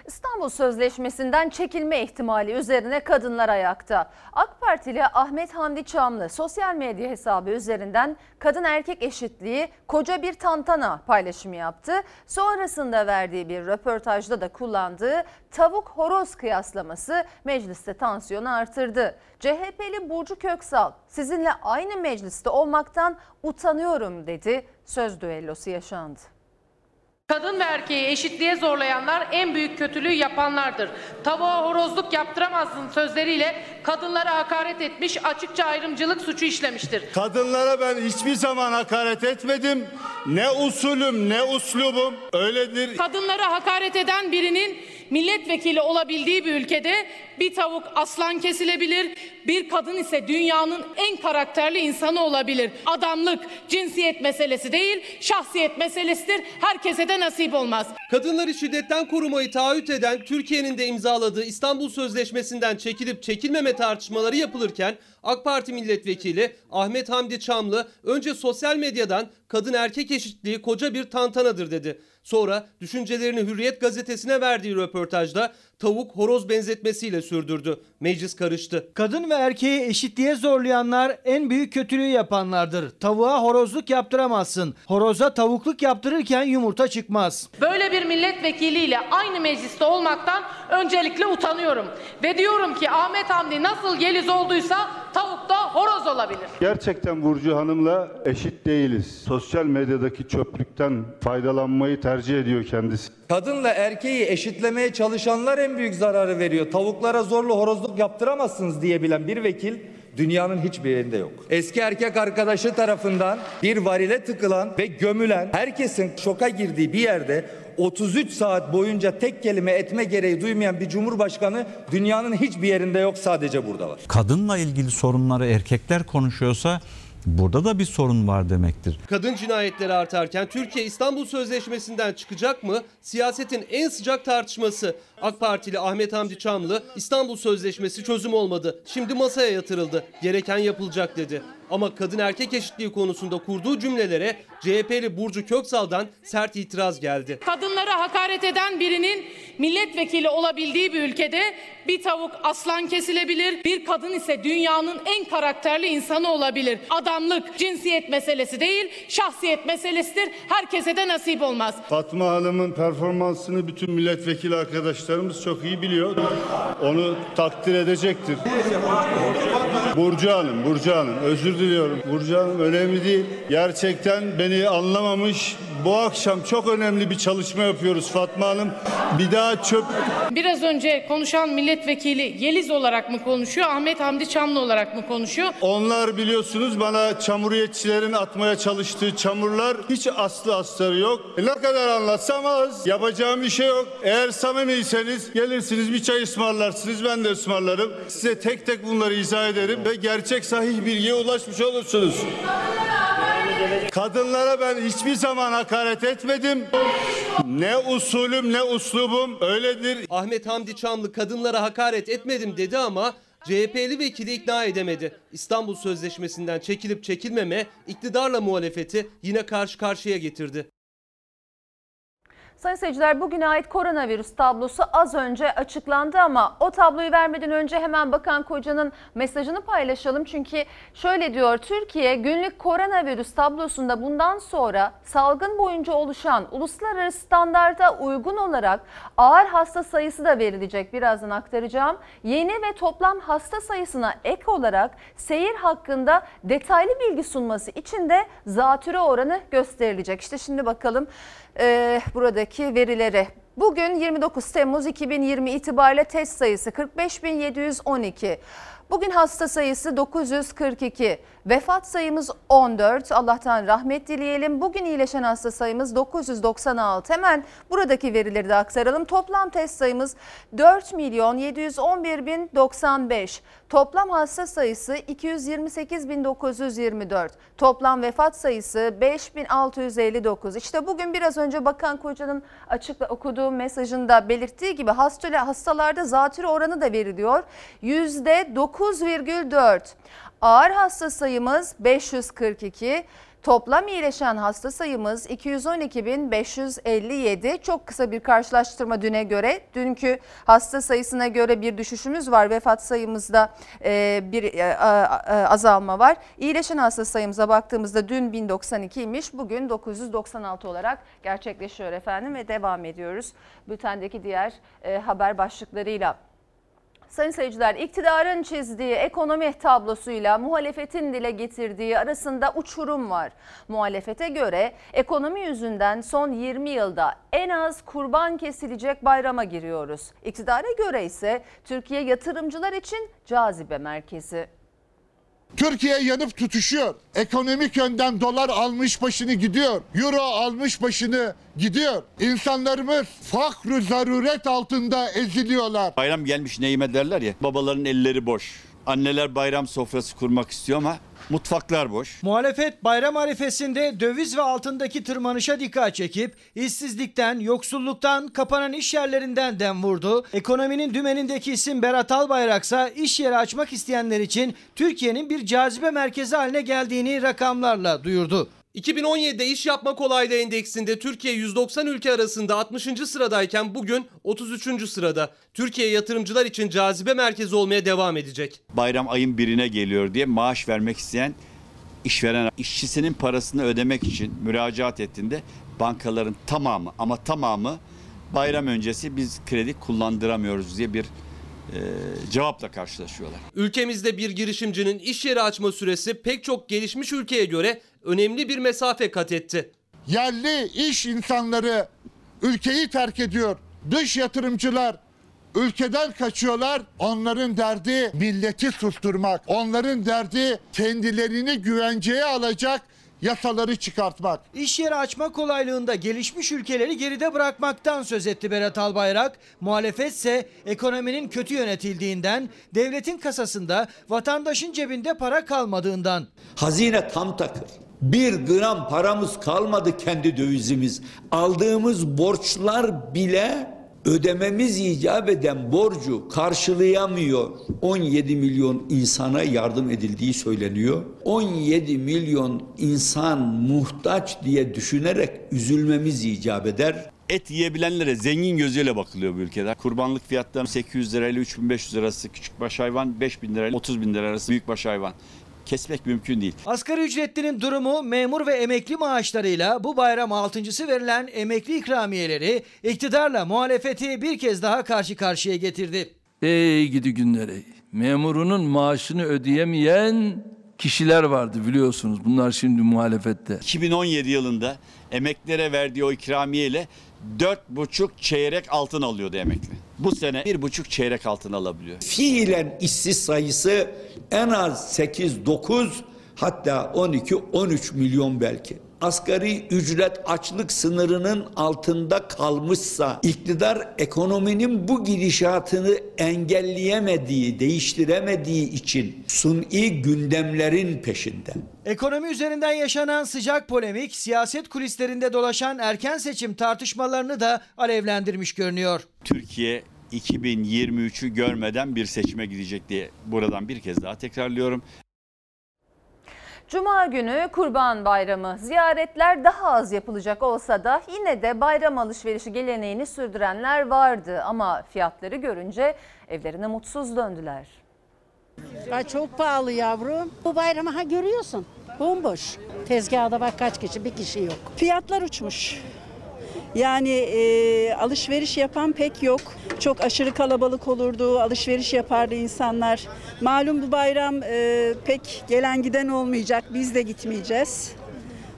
[SPEAKER 1] İstanbul Sözleşmesi'nden çekilme ihtimali üzerine kadınlar ayakta. AK Partili Ahmet Hamdi Çamlı sosyal medya hesabı üzerinden kadın erkek eşitliği koca bir tantana paylaşımı yaptı. Sonrasında verdiği bir röportajda da kullandığı tavuk horoz kıyaslaması mecliste tansiyonu artırdı. CHP'li Burcu Köksal sizinle aynı mecliste olmaktan utanıyorum dedi. Söz düellosu yaşandı.
[SPEAKER 28] Kadın ve erkeği eşitliğe zorlayanlar en büyük kötülüğü yapanlardır. Tavuğa horozluk yaptıramazsın sözleriyle kadınlara hakaret etmiş, açıkça ayrımcılık suçu işlemiştir.
[SPEAKER 25] Kadınlara ben hiçbir zaman hakaret etmedim. Ne usulüm ne uslubum öyledir.
[SPEAKER 28] Kadınlara hakaret eden birinin milletvekili olabildiği bir ülkede bir tavuk aslan kesilebilir, bir kadın ise dünyanın en karakterli insanı olabilir. Adamlık cinsiyet meselesi değil, şahsiyet meselesidir. Herkese de nasip olmaz.
[SPEAKER 12] Kadınları şiddetten korumayı taahhüt eden Türkiye'nin de imzaladığı İstanbul Sözleşmesi'nden çekilip çekilmeme tartışmaları yapılırken AK Parti milletvekili Ahmet Hamdi Çamlı önce sosyal medyadan kadın erkek eşitliği koca bir tantanadır dedi. Sonra düşüncelerini Hürriyet gazetesine verdiği röportajda tavuk horoz benzetmesiyle sürdürdü. Meclis karıştı.
[SPEAKER 22] Kadın ve erkeği eşitliğe zorlayanlar en büyük kötülüğü yapanlardır. Tavuğa horozluk yaptıramazsın. Horoza tavukluk yaptırırken yumurta çıkmaz.
[SPEAKER 28] Böyle bir milletvekiliyle aynı mecliste olmaktan öncelikle utanıyorum. Ve diyorum ki Ahmet Hamdi nasıl geliz olduysa tavuk da horoz olabilir.
[SPEAKER 29] Gerçekten Burcu Hanım'la eşit değiliz. Sosyal medyadaki çöplükten faydalanmayı tercih ediyor kendisi.
[SPEAKER 19] Kadınla erkeği eşitlemeye çalışanlar en büyük zararı veriyor. Tavuklara zorla horozluk yaptıramazsınız diyebilen bir vekil dünyanın hiçbir yerinde yok. Eski erkek arkadaşı tarafından bir varile tıkılan ve gömülen herkesin şoka girdiği bir yerde 33 saat boyunca tek kelime etme gereği duymayan bir cumhurbaşkanı dünyanın hiçbir yerinde yok sadece burada var.
[SPEAKER 30] Kadınla ilgili sorunları erkekler konuşuyorsa burada da bir sorun var demektir.
[SPEAKER 12] Kadın cinayetleri artarken Türkiye İstanbul Sözleşmesi'nden çıkacak mı? Siyasetin en sıcak tartışması. AK Partili Ahmet Hamdi Çamlı İstanbul Sözleşmesi çözüm olmadı. Şimdi masaya yatırıldı. Gereken yapılacak dedi. Ama kadın erkek eşitliği konusunda kurduğu cümlelere CHP'li Burcu Köksal'dan sert itiraz geldi.
[SPEAKER 28] Kadınlara hakaret eden birinin milletvekili olabildiği bir ülkede bir tavuk aslan kesilebilir, bir kadın ise dünyanın en karakterli insanı olabilir. Adamlık cinsiyet meselesi değil, şahsiyet meselesidir. Herkese de nasip olmaz.
[SPEAKER 25] Fatma Hanım'ın performansını bütün milletvekili arkadaşlarımız çok iyi biliyor. Onu takdir edecektir. Burcu Hanım, Burcu Hanım özür diliyorum. Burcu Hanım önemli değil. Gerçekten beni anlamamış. Bu akşam çok önemli bir çalışma yapıyoruz Fatma Hanım. Bir daha çöp
[SPEAKER 28] Biraz önce konuşan milletvekili Yeliz olarak mı konuşuyor, Ahmet Hamdi Çamlı olarak mı konuşuyor?
[SPEAKER 25] Onlar biliyorsunuz bana çamuriyetçilerin atmaya çalıştığı çamurlar hiç aslı astarı yok. E, Ne kadar anlatsam az. Yapacağım bir şey yok. Eğer samimiyseniz gelirsiniz bir çay ısmarlarsınız ben de ısmarlarım. Size tek tek bunları izah ederim ve gerçek sahih bilgiye ulaşmış olursunuz. Kadınlara ben hiçbir zaman hakaret etmedim. Ne usulüm ne uslubum öyledir.
[SPEAKER 12] Ahmet Hamdi Çamlı kadınlara hakaret etmedim dedi ama CHP'li vekili ikna edemedi. İstanbul Sözleşmesi'nden çekilip çekilmeme iktidarla muhalefeti yine karşı karşıya getirdi.
[SPEAKER 1] Sayın seyirciler bugüne ait koronavirüs tablosu az önce açıklandı ama o tabloyu vermeden önce hemen Bakan Koca'nın mesajını paylaşalım. Çünkü şöyle diyor Türkiye günlük koronavirüs tablosunda bundan sonra salgın boyunca oluşan uluslararası standarda uygun olarak ağır hasta sayısı da verilecek. Birazdan aktaracağım. Yeni ve toplam hasta sayısına ek olarak seyir hakkında detaylı bilgi sunması için de zatüre oranı gösterilecek. İşte şimdi bakalım e, buradaki verilere. Bugün 29 Temmuz 2020 itibariyle test sayısı 45.712. Bugün hasta sayısı 942. Vefat sayımız 14. Allah'tan rahmet dileyelim. Bugün iyileşen hasta sayımız 996. Hemen buradaki verileri de aktaralım. Toplam test sayımız 4 milyon 711 bin 95. Toplam hasta sayısı 228 bin 924. Toplam vefat sayısı 5659. İşte bugün biraz önce Bakan Koca'nın açıkla okuduğu mesajında belirttiği gibi hasta, hastalarda zatürre oranı da veriliyor. %9,4. Ağır hasta sayımız 542. Toplam iyileşen hasta sayımız 212.557. Çok kısa bir karşılaştırma düne göre. Dünkü hasta sayısına göre bir düşüşümüz var. Vefat sayımızda e, bir e, azalma var. İyileşen hasta sayımıza baktığımızda dün 1092'ymiş. Bugün 996 olarak gerçekleşiyor efendim ve devam ediyoruz. Bültendeki diğer e, haber başlıklarıyla. Sayın seyirciler iktidarın çizdiği ekonomi tablosuyla muhalefetin dile getirdiği arasında uçurum var. Muhalefete göre ekonomi yüzünden son 20 yılda en az kurban kesilecek bayrama giriyoruz. İktidara göre ise Türkiye yatırımcılar için cazibe merkezi.
[SPEAKER 18] Türkiye yanıp tutuşuyor. Ekonomik yönden dolar almış başını gidiyor. Euro almış başını gidiyor. İnsanlarımız fakr zaruret altında eziliyorlar.
[SPEAKER 8] Bayram gelmiş neyime derler ya. Babaların elleri boş. Anneler bayram sofrası kurmak istiyor ama mutfaklar boş.
[SPEAKER 22] Muhalefet bayram arifesinde döviz ve altındaki tırmanışa dikkat çekip işsizlikten, yoksulluktan, kapanan iş yerlerinden dem vurdu. Ekonominin dümenindeki isim Berat Albayraksa iş yeri açmak isteyenler için Türkiye'nin bir cazibe merkezi haline geldiğini rakamlarla duyurdu.
[SPEAKER 12] 2017'de iş yapma kolaylığı endeksinde Türkiye 190 ülke arasında 60. sıradayken bugün 33. sırada. Türkiye yatırımcılar için cazibe merkezi olmaya devam edecek.
[SPEAKER 8] Bayram ayın birine geliyor diye maaş vermek isteyen işveren işçisinin parasını ödemek için müracaat ettiğinde bankaların tamamı ama tamamı bayram öncesi biz kredi kullandıramıyoruz diye bir e, cevapla karşılaşıyorlar.
[SPEAKER 12] Ülkemizde bir girişimcinin iş yeri açma süresi pek çok gelişmiş ülkeye göre önemli bir mesafe kat etti.
[SPEAKER 18] Yerli iş insanları ülkeyi terk ediyor. Dış yatırımcılar ülkeden kaçıyorlar. Onların derdi milleti susturmak. Onların derdi kendilerini güvenceye alacak yasaları çıkartmak.
[SPEAKER 22] İş yeri açma kolaylığında gelişmiş ülkeleri geride bırakmaktan söz etti Berat Albayrak. Muhalefetse ekonominin kötü yönetildiğinden, devletin kasasında vatandaşın cebinde para kalmadığından.
[SPEAKER 9] Hazine tam takır. Bir gram paramız kalmadı kendi dövizimiz. Aldığımız borçlar bile ödememiz icap eden borcu karşılayamıyor. 17 milyon insana yardım edildiği söyleniyor. 17 milyon insan muhtaç diye düşünerek üzülmemiz icap eder.
[SPEAKER 8] Et yiyebilenlere zengin gözüyle bakılıyor bu ülkede. Kurbanlık fiyatları 800 lirayla 3500 arası küçük baş hayvan, 5000 lirayla 30 bin lira arası büyük baş hayvan. Kesmek mümkün değil.
[SPEAKER 22] Asgari ücretlinin durumu memur ve emekli maaşlarıyla bu bayram altıncısı verilen emekli ikramiyeleri iktidarla muhalefeti bir kez daha karşı karşıya getirdi.
[SPEAKER 26] Ey gidi günleri. Memurunun maaşını ödeyemeyen kişiler vardı biliyorsunuz. Bunlar şimdi muhalefette.
[SPEAKER 8] 2017 yılında emeklilere verdiği o ikramiye ile 4,5 çeyrek altın alıyordu emekli. Bu sene 1,5 çeyrek altın alabiliyor.
[SPEAKER 9] Fiilen işsiz sayısı en az 8-9 hatta 12-13 milyon belki. Asgari ücret açlık sınırının altında kalmışsa iktidar ekonominin bu gidişatını engelleyemediği, değiştiremediği için suni gündemlerin peşinde.
[SPEAKER 22] Ekonomi üzerinden yaşanan sıcak polemik siyaset kulislerinde dolaşan erken seçim tartışmalarını da alevlendirmiş görünüyor.
[SPEAKER 8] Türkiye 2023'ü görmeden bir seçime gidecek diye buradan bir kez daha tekrarlıyorum.
[SPEAKER 1] Cuma günü Kurban Bayramı ziyaretler daha az yapılacak olsa da yine de bayram alışverişi geleneğini sürdürenler vardı ama fiyatları görünce evlerine mutsuz döndüler.
[SPEAKER 31] Ay çok pahalı yavrum. Bu bayramı ha görüyorsun. Bomboş. Tezgahda bak kaç kişi, bir kişi yok.
[SPEAKER 32] Fiyatlar uçmuş. Yani e, alışveriş yapan pek yok. Çok aşırı kalabalık olurdu, alışveriş yapardı insanlar. Malum bu bayram e, pek gelen giden olmayacak, biz de gitmeyeceğiz.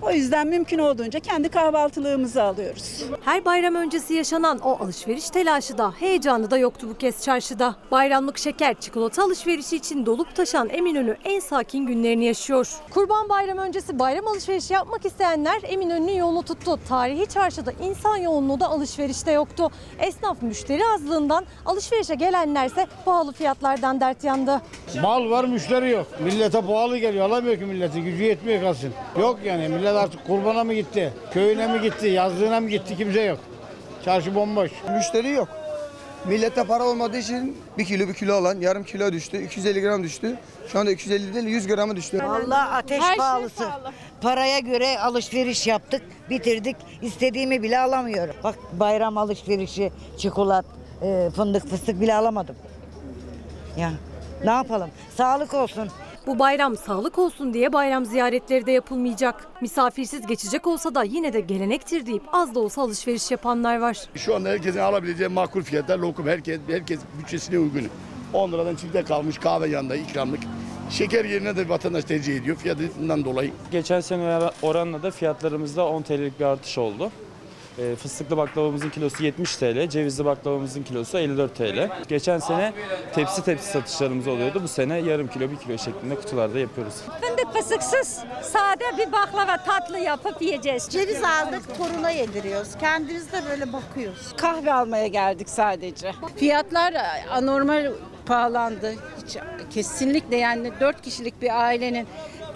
[SPEAKER 32] O yüzden mümkün olduğunca kendi kahvaltılığımızı alıyoruz.
[SPEAKER 33] Her bayram öncesi yaşanan o alışveriş telaşı da heyecanı da yoktu bu kez çarşıda. Bayramlık şeker, çikolata alışverişi için dolup taşan Eminönü en sakin günlerini yaşıyor. Kurban Bayramı öncesi bayram alışverişi yapmak isteyenler Eminönü'nün yolunu tuttu. Tarihi çarşıda insan yoğunluğu da alışverişte yoktu. Esnaf müşteri azlığından alışverişe gelenlerse pahalı fiyatlardan dert yandı.
[SPEAKER 34] Mal var müşteri yok. Millete pahalı geliyor. Alamıyor ki milleti. Gücü yetmiyor kalsın. Yok yani millet artık kurbana mı gitti? Köyüne mi gitti? Yazlığına mı gitti? Kimse yok. Çarşı bomboş.
[SPEAKER 35] Müşteri yok. Millette para olmadığı için bir kilo bir kilo alan yarım kilo düştü. 250 gram düştü. Şu anda 250 değil 100 gramı düştü.
[SPEAKER 36] Vallahi ateş
[SPEAKER 31] Her şey
[SPEAKER 36] pahalısı.
[SPEAKER 31] pahalı.
[SPEAKER 36] Paraya göre alışveriş yaptık, bitirdik. İstediğimi bile alamıyorum. Bak bayram alışverişi, çikolat, e, fındık, fıstık bile alamadım. Ya ne yapalım? Sağlık olsun.
[SPEAKER 33] Bu bayram sağlık olsun diye bayram ziyaretleri de yapılmayacak. Misafirsiz geçecek olsa da yine de gelenektir deyip az da olsa alışveriş yapanlar var.
[SPEAKER 37] Şu anda herkesin alabileceği makul fiyatlar lokum. Herkes, herkes bütçesine uygun. 10 liradan çifte kalmış kahve yanında ikramlık. Şeker yerine de vatandaş tercih ediyor fiyatından dolayı.
[SPEAKER 38] Geçen sene oranla da fiyatlarımızda 10 TL'lik bir artış oldu. E, Fıstıklı baklavamızın kilosu 70 TL, cevizli baklavamızın kilosu 54 TL. Geçen sene tepsi tepsi satışlarımız oluyordu. Bu sene yarım kilo, bir kilo şeklinde kutularda yapıyoruz.
[SPEAKER 39] Fındık fısıksız sade bir baklava tatlı yapıp yiyeceğiz.
[SPEAKER 32] Ceviz aldık, toruna yediriyoruz. Kendimiz de böyle bakıyoruz. Kahve almaya geldik sadece.
[SPEAKER 28] Fiyatlar anormal pahalandı. Hiç, kesinlikle yani 4 kişilik bir ailenin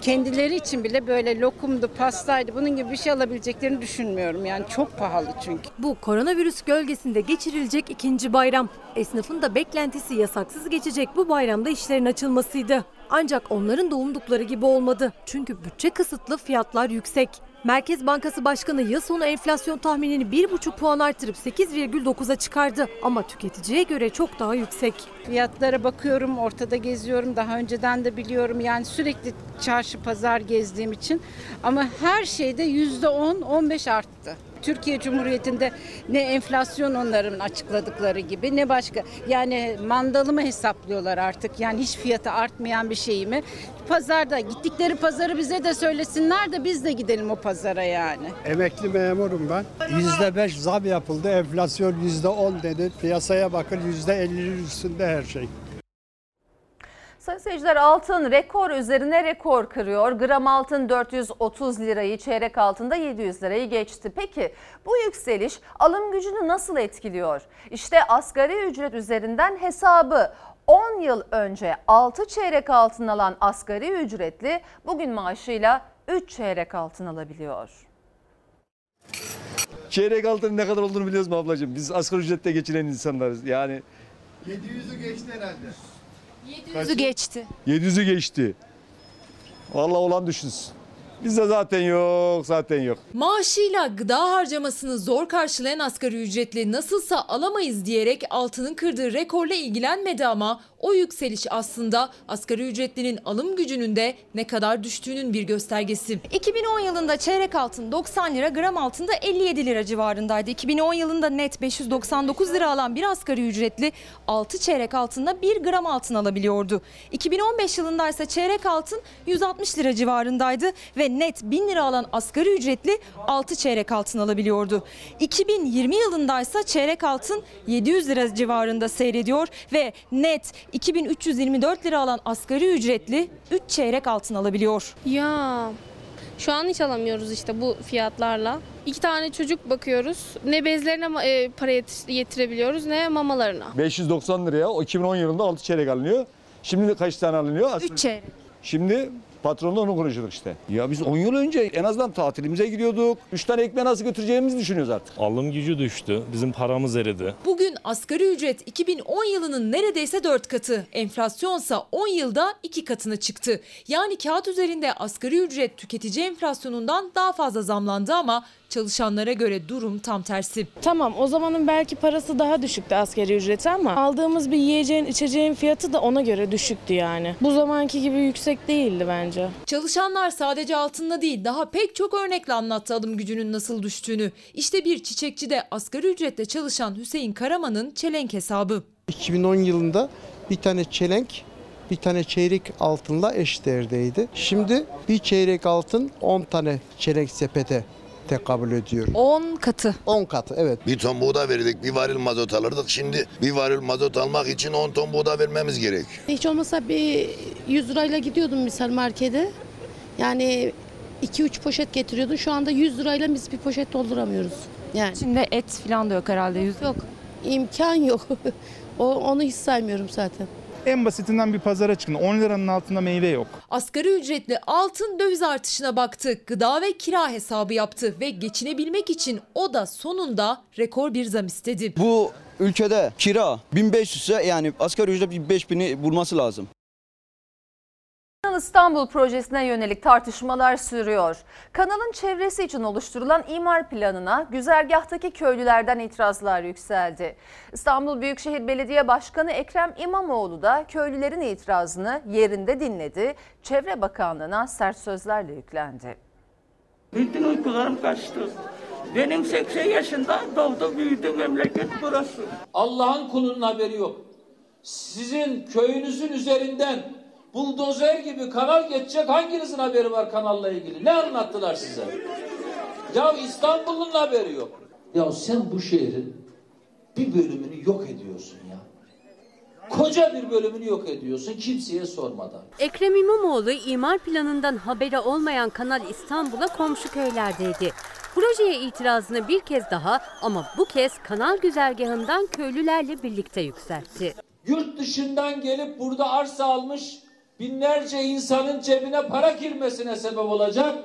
[SPEAKER 28] kendileri için bile böyle lokumdu, pastaydı bunun gibi bir şey alabileceklerini düşünmüyorum. Yani çok pahalı çünkü.
[SPEAKER 33] Bu koronavirüs gölgesinde geçirilecek ikinci bayram. Esnafın da beklentisi yasaksız geçecek bu bayramda işlerin açılmasıydı. Ancak onların da umdukları gibi olmadı. Çünkü bütçe kısıtlı, fiyatlar yüksek. Merkez Bankası Başkanı yıl sonu enflasyon tahminini 1,5 puan artırıp 8,9'a çıkardı. Ama tüketiciye göre çok daha yüksek.
[SPEAKER 28] Fiyatlara bakıyorum, ortada geziyorum. Daha önceden de biliyorum. Yani sürekli çarşı pazar gezdiğim için. Ama her şeyde %10, 15 arttı. Türkiye Cumhuriyeti'nde ne enflasyon onların açıkladıkları gibi ne başka. Yani mandalımı hesaplıyorlar artık. Yani hiç fiyatı artmayan bir şeyi mi? Pazarda gittikleri pazarı bize de söylesinler de biz de gidelim o pazara yani.
[SPEAKER 34] Emekli memurum ben. Yüzde beş zam yapıldı. Enflasyon yüzde on dedi. Piyasaya bakın yüzde ellinin üstünde her şey.
[SPEAKER 1] Sayın seyirciler altın rekor üzerine rekor kırıyor. Gram altın 430 lirayı, çeyrek altında 700 lirayı geçti. Peki bu yükseliş alım gücünü nasıl etkiliyor? İşte asgari ücret üzerinden hesabı. 10 yıl önce 6 çeyrek altın alan asgari ücretli bugün maaşıyla 3 çeyrek altın alabiliyor.
[SPEAKER 40] Çeyrek altının ne kadar olduğunu biliyoruz mu ablacığım? Biz asgari ücrette geçinen insanlarız. Yani
[SPEAKER 41] 700'ü geçti herhalde.
[SPEAKER 40] 700'ü
[SPEAKER 5] geçti.
[SPEAKER 40] 700'ü geçti. Vallahi olan düşünsün. Bizde zaten yok, zaten yok.
[SPEAKER 33] Maaşıyla gıda harcamasını zor karşılayan asgari ücretli nasılsa alamayız diyerek altının kırdığı rekorla ilgilenmedi ama o yükseliş aslında asgari ücretlinin alım gücünün de ne kadar düştüğünün bir göstergesi.
[SPEAKER 5] 2010 yılında çeyrek altın 90 lira, gram altında 57 lira civarındaydı. 2010 yılında net 599 lira alan bir asgari ücretli 6 çeyrek altında 1 gram altın alabiliyordu. 2015 yılında ise çeyrek altın 160 lira civarındaydı ve net 1000 lira alan asgari ücretli 6 çeyrek altın alabiliyordu. 2020 yılında ise çeyrek altın 700 lira civarında seyrediyor ve net 2324 lira alan asgari ücretli 3 çeyrek altın alabiliyor.
[SPEAKER 42] Ya şu an hiç alamıyoruz işte bu fiyatlarla. İki tane çocuk bakıyoruz. Ne bezlerine e, para yetirebiliyoruz ne mamalarına.
[SPEAKER 40] 590 liraya o 2010 yılında 6 çeyrek alınıyor. Şimdi kaç tane alınıyor?
[SPEAKER 5] 3 çeyrek.
[SPEAKER 40] Şimdi patronla onu konuşuyorduk işte. Ya biz 10 yıl önce en azından tatilimize gidiyorduk. 3 tane ekmeği nasıl götüreceğimizi düşünüyoruz artık.
[SPEAKER 43] Alım gücü düştü. Bizim paramız eridi.
[SPEAKER 33] Bugün asgari ücret 2010 yılının neredeyse 4 katı. Enflasyonsa 10 yılda 2 katına çıktı. Yani kağıt üzerinde asgari ücret tüketici enflasyonundan daha fazla zamlandı ama çalışanlara göre durum tam tersi.
[SPEAKER 44] Tamam o zamanın belki parası daha düşüktü askeri ücreti ama aldığımız bir yiyeceğin içeceğin fiyatı da ona göre düşüktü yani. Bu zamanki gibi yüksek değildi bence.
[SPEAKER 33] Çalışanlar sadece altında değil daha pek çok örnekle anlattı alım gücünün nasıl düştüğünü. İşte bir çiçekçide asgari ücretle çalışan Hüseyin Karaman'ın çelenk hesabı.
[SPEAKER 45] 2010 yılında bir tane çelenk bir tane çeyrek altınla eş değerdeydi. Şimdi bir çeyrek altın 10 tane çelenk sepete tekabül ediyor.
[SPEAKER 5] 10 katı.
[SPEAKER 45] 10 katı evet.
[SPEAKER 46] Bir ton buğday verirdik, bir varil mazot alırdık. Şimdi bir varil mazot almak için 10 ton buğday vermemiz gerek.
[SPEAKER 47] Hiç olmasa bir 100 lirayla gidiyordum misal markete. Yani 2-3 poşet getiriyordun. Şu anda 100 lirayla biz bir poşet dolduramıyoruz. Yani.
[SPEAKER 5] İçinde et falan da yok herhalde. Yüz...
[SPEAKER 47] Yok. imkan yok. o, onu hiç saymıyorum zaten.
[SPEAKER 48] En basitinden bir pazara çıkın. 10 liranın altında meyve yok.
[SPEAKER 33] Asgari ücretli altın döviz artışına baktı. Gıda ve kira hesabı yaptı ve geçinebilmek için o da sonunda rekor bir zam istedi.
[SPEAKER 36] Bu ülkede kira 1500 ise yani asgari ücret 5000'i bulması lazım.
[SPEAKER 1] Kanal İstanbul projesine yönelik tartışmalar sürüyor. Kanalın çevresi için oluşturulan imar planına güzergahtaki köylülerden itirazlar yükseldi. İstanbul Büyükşehir Belediye Başkanı Ekrem İmamoğlu da köylülerin itirazını yerinde dinledi. Çevre Bakanlığı'na sert sözlerle yüklendi.
[SPEAKER 49] Bütün uykularım kaçtı. Benim 80 yaşında doğdu büyüdü memleket burası.
[SPEAKER 26] Allah'ın kulunun haberi yok. Sizin köyünüzün üzerinden buldozer gibi kanal geçecek hanginizin haberi var kanalla ilgili? Ne anlattılar size? Ya İstanbul'un haberi yok. Ya sen bu şehrin bir bölümünü yok ediyorsun ya. Koca bir bölümünü yok ediyorsun kimseye sormadan.
[SPEAKER 4] Ekrem İmamoğlu imar planından haberi olmayan Kanal İstanbul'a komşu köylerdeydi. Projeye itirazını bir kez daha ama bu kez kanal güzergahından köylülerle birlikte yükseltti.
[SPEAKER 26] Yurt dışından gelip burada arsa almış binlerce insanın cebine para girmesine sebep olacak.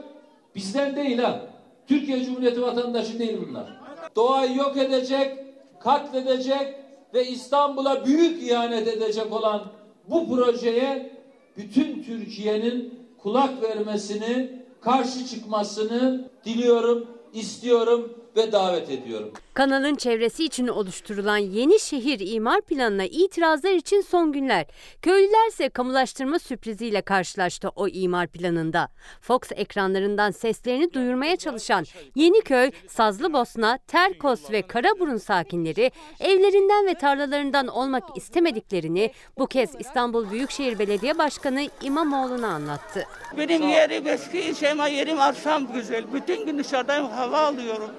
[SPEAKER 26] Bizden değil ha. Türkiye Cumhuriyeti vatandaşı değil bunlar. Doğayı yok edecek, katledecek ve İstanbul'a büyük ihanet edecek olan bu projeye bütün Türkiye'nin kulak vermesini, karşı çıkmasını diliyorum, istiyorum ve davet ediyorum.
[SPEAKER 4] Kanalın çevresi için oluşturulan yeni şehir imar planına itirazlar için son günler. Köylüler ise kamulaştırma sürpriziyle karşılaştı o imar planında. Fox ekranlarından seslerini duyurmaya çalışan Yeniköy, Sazlıbosna, Terkos ve Karaburun sakinleri evlerinden ve tarlalarından olmak istemediklerini bu kez İstanbul Büyükşehir Belediye Başkanı İmamoğlu'na anlattı.
[SPEAKER 49] Benim yerim eski şeyma yerim arsam güzel. Bütün gün dışarıdayım hava alıyorum.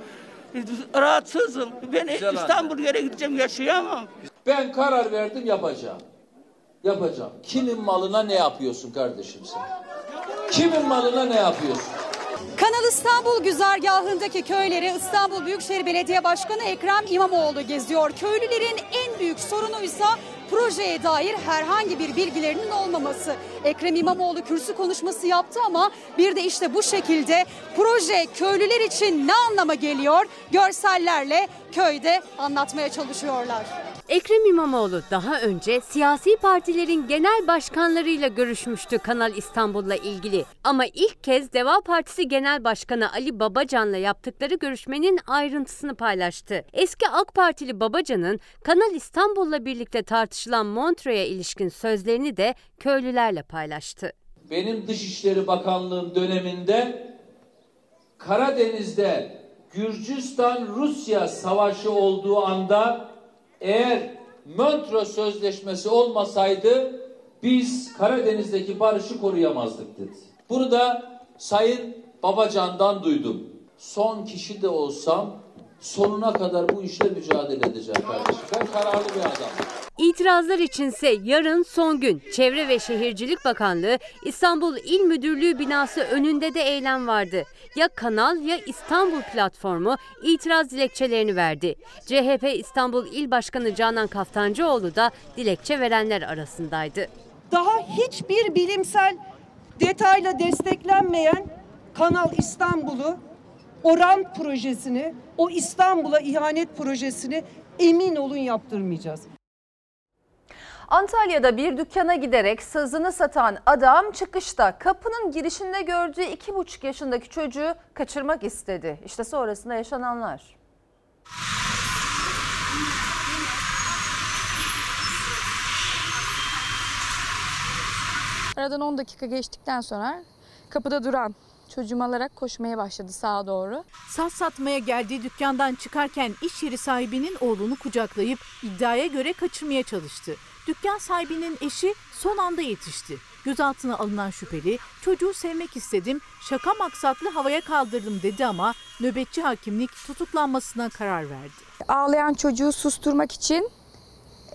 [SPEAKER 49] Rahatsızım. Ben
[SPEAKER 26] Güzel
[SPEAKER 49] İstanbul yere gideceğim yaşayamam.
[SPEAKER 26] Ben karar verdim yapacağım. Yapacağım. Kimin malına ne yapıyorsun kardeşim sen? Kimin malına ne yapıyorsun?
[SPEAKER 50] Kanal İstanbul güzergahındaki köyleri İstanbul Büyükşehir Belediye Başkanı Ekrem İmamoğlu geziyor. Köylülerin en büyük sorunuysa projeye dair herhangi bir bilgilerinin olmaması. Ekrem İmamoğlu kürsü konuşması yaptı ama bir de işte bu şekilde proje köylüler için ne anlama geliyor görsellerle köyde anlatmaya çalışıyorlar.
[SPEAKER 51] Ekrem İmamoğlu daha önce siyasi partilerin genel başkanlarıyla görüşmüştü Kanal İstanbul'la ilgili. Ama ilk kez Deva Partisi Genel Başkanı Ali Babacan'la yaptıkları görüşmenin ayrıntısını paylaştı. Eski AK Partili Babacan'ın Kanal İstanbul'la birlikte tartışılan Montreux'e ilişkin sözlerini de köylülerle paylaştı.
[SPEAKER 26] Benim Dışişleri Bakanlığım döneminde Karadeniz'de Gürcistan-Rusya savaşı olduğu anda eğer Montreux Sözleşmesi olmasaydı biz Karadeniz'deki barışı koruyamazdık dedi. Burada Sayın Babacan'dan duydum. Son kişi de olsam sonuna kadar bu işle mücadele edeceğim kardeşim. Ben kararlı bir adamım.
[SPEAKER 51] İtirazlar içinse yarın son gün Çevre ve Şehircilik Bakanlığı İstanbul İl Müdürlüğü binası önünde de eylem vardı. Ya Kanal ya İstanbul platformu itiraz dilekçelerini verdi. CHP İstanbul İl Başkanı Canan Kaftancıoğlu da dilekçe verenler arasındaydı.
[SPEAKER 52] Daha hiçbir bilimsel detayla desteklenmeyen Kanal İstanbul'u, Oran projesini, o İstanbul'a ihanet projesini emin olun yaptırmayacağız.
[SPEAKER 1] Antalya'da bir dükkana giderek sazını satan adam çıkışta kapının girişinde gördüğü iki buçuk yaşındaki çocuğu kaçırmak istedi. İşte sonrasında yaşananlar.
[SPEAKER 53] Aradan 10 dakika geçtikten sonra kapıda duran çocuğumu alarak koşmaya başladı sağa doğru.
[SPEAKER 3] Saz satmaya geldiği dükkandan çıkarken iş yeri sahibinin oğlunu kucaklayıp iddiaya göre kaçırmaya çalıştı. Dükkan sahibinin eşi son anda yetişti. Gözaltına alınan şüpheli çocuğu sevmek istedim, şaka maksatlı havaya kaldırdım dedi ama nöbetçi hakimlik tutuklanmasına karar verdi.
[SPEAKER 53] Ağlayan çocuğu susturmak için,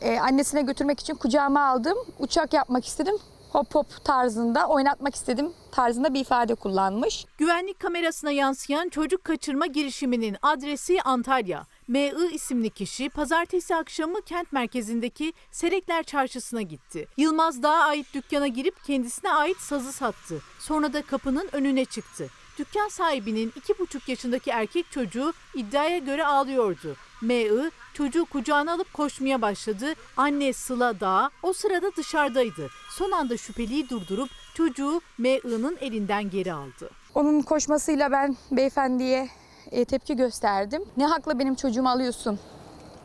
[SPEAKER 53] e, annesine götürmek için kucağıma aldım. Uçak yapmak istedim. Hop hop tarzında oynatmak istedim tarzında bir ifade kullanmış.
[SPEAKER 3] Güvenlik kamerasına yansıyan çocuk kaçırma girişiminin adresi Antalya. M.I. isimli kişi pazartesi akşamı kent merkezindeki Serekler Çarşısı'na gitti. Yılmaz Dağ'a ait dükkana girip kendisine ait sazı sattı. Sonra da kapının önüne çıktı. Dükkan sahibinin iki buçuk yaşındaki erkek çocuğu iddiaya göre ağlıyordu. M.I. çocuğu kucağına alıp koşmaya başladı. Anne Sıla Dağ o sırada dışarıdaydı. Son anda şüpheliyi durdurup çocuğu M.I.'nın elinden geri aldı.
[SPEAKER 53] Onun koşmasıyla ben beyefendiye e, tepki gösterdim. Ne hakla benim çocuğumu alıyorsun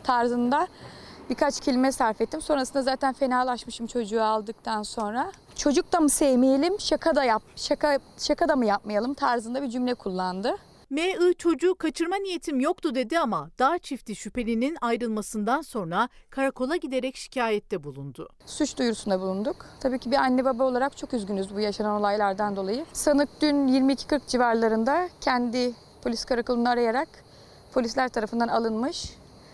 [SPEAKER 53] tarzında birkaç kelime sarf ettim. Sonrasında zaten fenalaşmışım çocuğu aldıktan sonra. Çocuk da mı sevmeyelim, şaka da yap, şaka şaka da mı yapmayalım tarzında bir cümle kullandı.
[SPEAKER 3] M.I. çocuğu kaçırma niyetim yoktu dedi ama dağ çifti şüphelinin ayrılmasından sonra karakola giderek şikayette bulundu.
[SPEAKER 53] Suç duyurusunda bulunduk. Tabii ki bir anne baba olarak çok üzgünüz bu yaşanan olaylardan dolayı. Sanık dün 22.40 civarlarında kendi polis karakolunu arayarak polisler tarafından alınmış.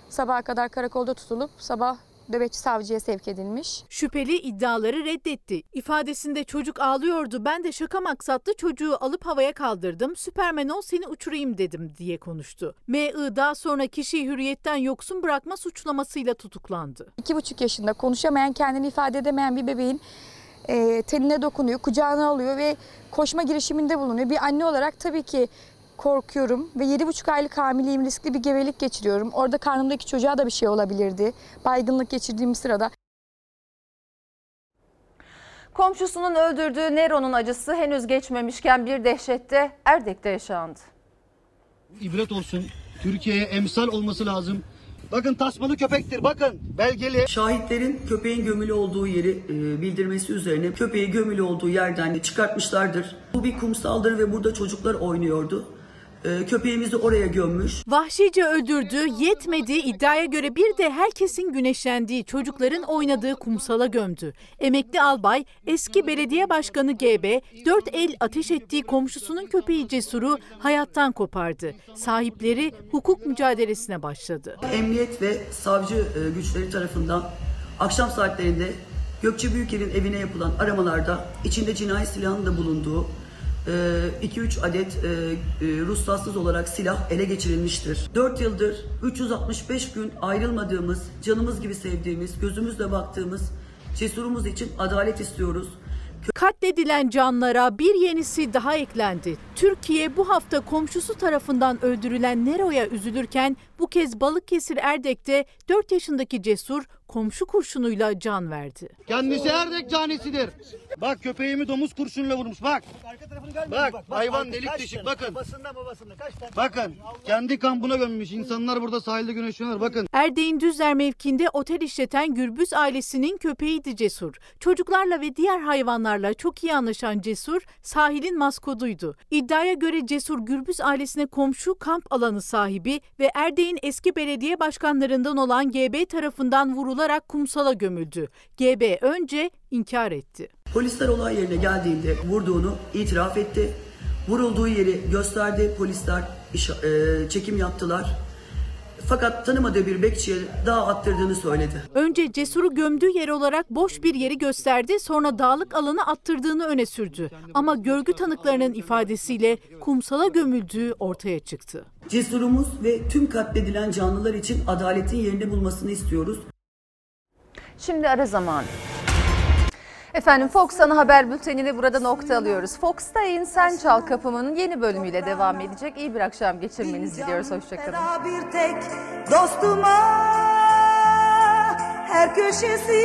[SPEAKER 53] Sabaha kadar karakolda tutulup sabah nöbetçi savcıya sevk edilmiş.
[SPEAKER 3] Şüpheli iddiaları reddetti. İfadesinde çocuk ağlıyordu. Ben de şaka maksatlı çocuğu alıp havaya kaldırdım. Süpermen ol seni uçurayım dedim diye konuştu. M.I. daha sonra kişiyi hürriyetten yoksun bırakma suçlamasıyla tutuklandı.
[SPEAKER 53] İki buçuk yaşında konuşamayan, kendini ifade edemeyen bir bebeğin e, teline dokunuyor, kucağına alıyor ve koşma girişiminde bulunuyor. Bir anne olarak tabii ki korkuyorum ve 7,5 aylık hamileyim, riskli bir gebelik geçiriyorum. Orada karnımdaki çocuğa da bir şey olabilirdi. Baygınlık geçirdiğim sırada.
[SPEAKER 1] Komşusunun öldürdüğü Nero'nun acısı henüz geçmemişken bir dehşette Erdek'te yaşandı.
[SPEAKER 54] İbret olsun. Türkiye'ye emsal olması lazım. Bakın tasmalı köpektir bakın belgeli.
[SPEAKER 55] Şahitlerin köpeğin gömülü olduğu yeri e, bildirmesi üzerine köpeği gömülü olduğu yerden çıkartmışlardır. Bu bir kumsaldır ve burada çocuklar oynuyordu. E, köpeğimizi oraya gömmüş.
[SPEAKER 3] Vahşice öldürdü, yetmedi iddiaya göre bir de herkesin güneşlendiği çocukların oynadığı kumsala gömdü. Emekli albay eski belediye başkanı GB dört el ateş ettiği komşusunun köpeği Cesur'u hayattan kopardı. Sahipleri hukuk mücadelesine başladı.
[SPEAKER 55] Emniyet ve savcı e, güçleri tarafından akşam saatlerinde Gökçe Büyüker'in evine yapılan aramalarda içinde cinayet silahının da bulunduğu 2-3 adet e, e, ruhsatsız olarak silah ele geçirilmiştir. 4 yıldır 365 gün ayrılmadığımız, canımız gibi sevdiğimiz, gözümüzle baktığımız cesurumuz için adalet istiyoruz.
[SPEAKER 3] Katledilen canlara bir yenisi daha eklendi. Türkiye bu hafta komşusu tarafından öldürülen Nero'ya üzülürken bu kez Balıkesir Erdek'te 4 yaşındaki Cesur komşu kurşunuyla can verdi.
[SPEAKER 54] Kendisi Erdek canisidir. Bak köpeğimi domuz kurşunuyla vurmuş bak. Bak hayvan delik deşik bakın. Bakın kendi kampına gömmüş. İnsanlar burada sahilde güneşleniyor bakın.
[SPEAKER 3] Erdek'in Düzler mevkinde otel işleten Gürbüz ailesinin köpeğiydi Cesur. Çocuklarla ve diğer hayvanlarla çok iyi anlaşan Cesur sahilin maskotuydu. İddiaya göre Cesur Gürbüz ailesine komşu kamp alanı sahibi ve Erdek'in eski belediye başkanlarından olan GB tarafından vurularak kumsala gömüldü. GB önce inkar etti.
[SPEAKER 55] Polisler olay yerine geldiğinde vurduğunu itiraf etti. Vurulduğu yeri gösterdi. Polisler e, çekim yaptılar. Fakat tanımadığı bir bekçiye daha attırdığını söyledi.
[SPEAKER 3] Önce Cesur'u gömdüğü yer olarak boş bir yeri gösterdi, sonra dağlık alanı attırdığını öne sürdü. Ama görgü tanıklarının ifadesiyle kumsala gömüldüğü ortaya çıktı.
[SPEAKER 55] Cesurumuz ve tüm katledilen canlılar için adaletin yerini bulmasını istiyoruz.
[SPEAKER 1] Şimdi ara zamanı. Efendim Fox Ana Haber Bülteni'ni burada nokta alıyoruz. Fox'ta Sen Çal Kapımı'nın yeni bölümüyle devam edecek. İyi bir akşam geçirmenizi diliyoruz. Hoşçakalın.
[SPEAKER 56] bir tek dostuma her köşesi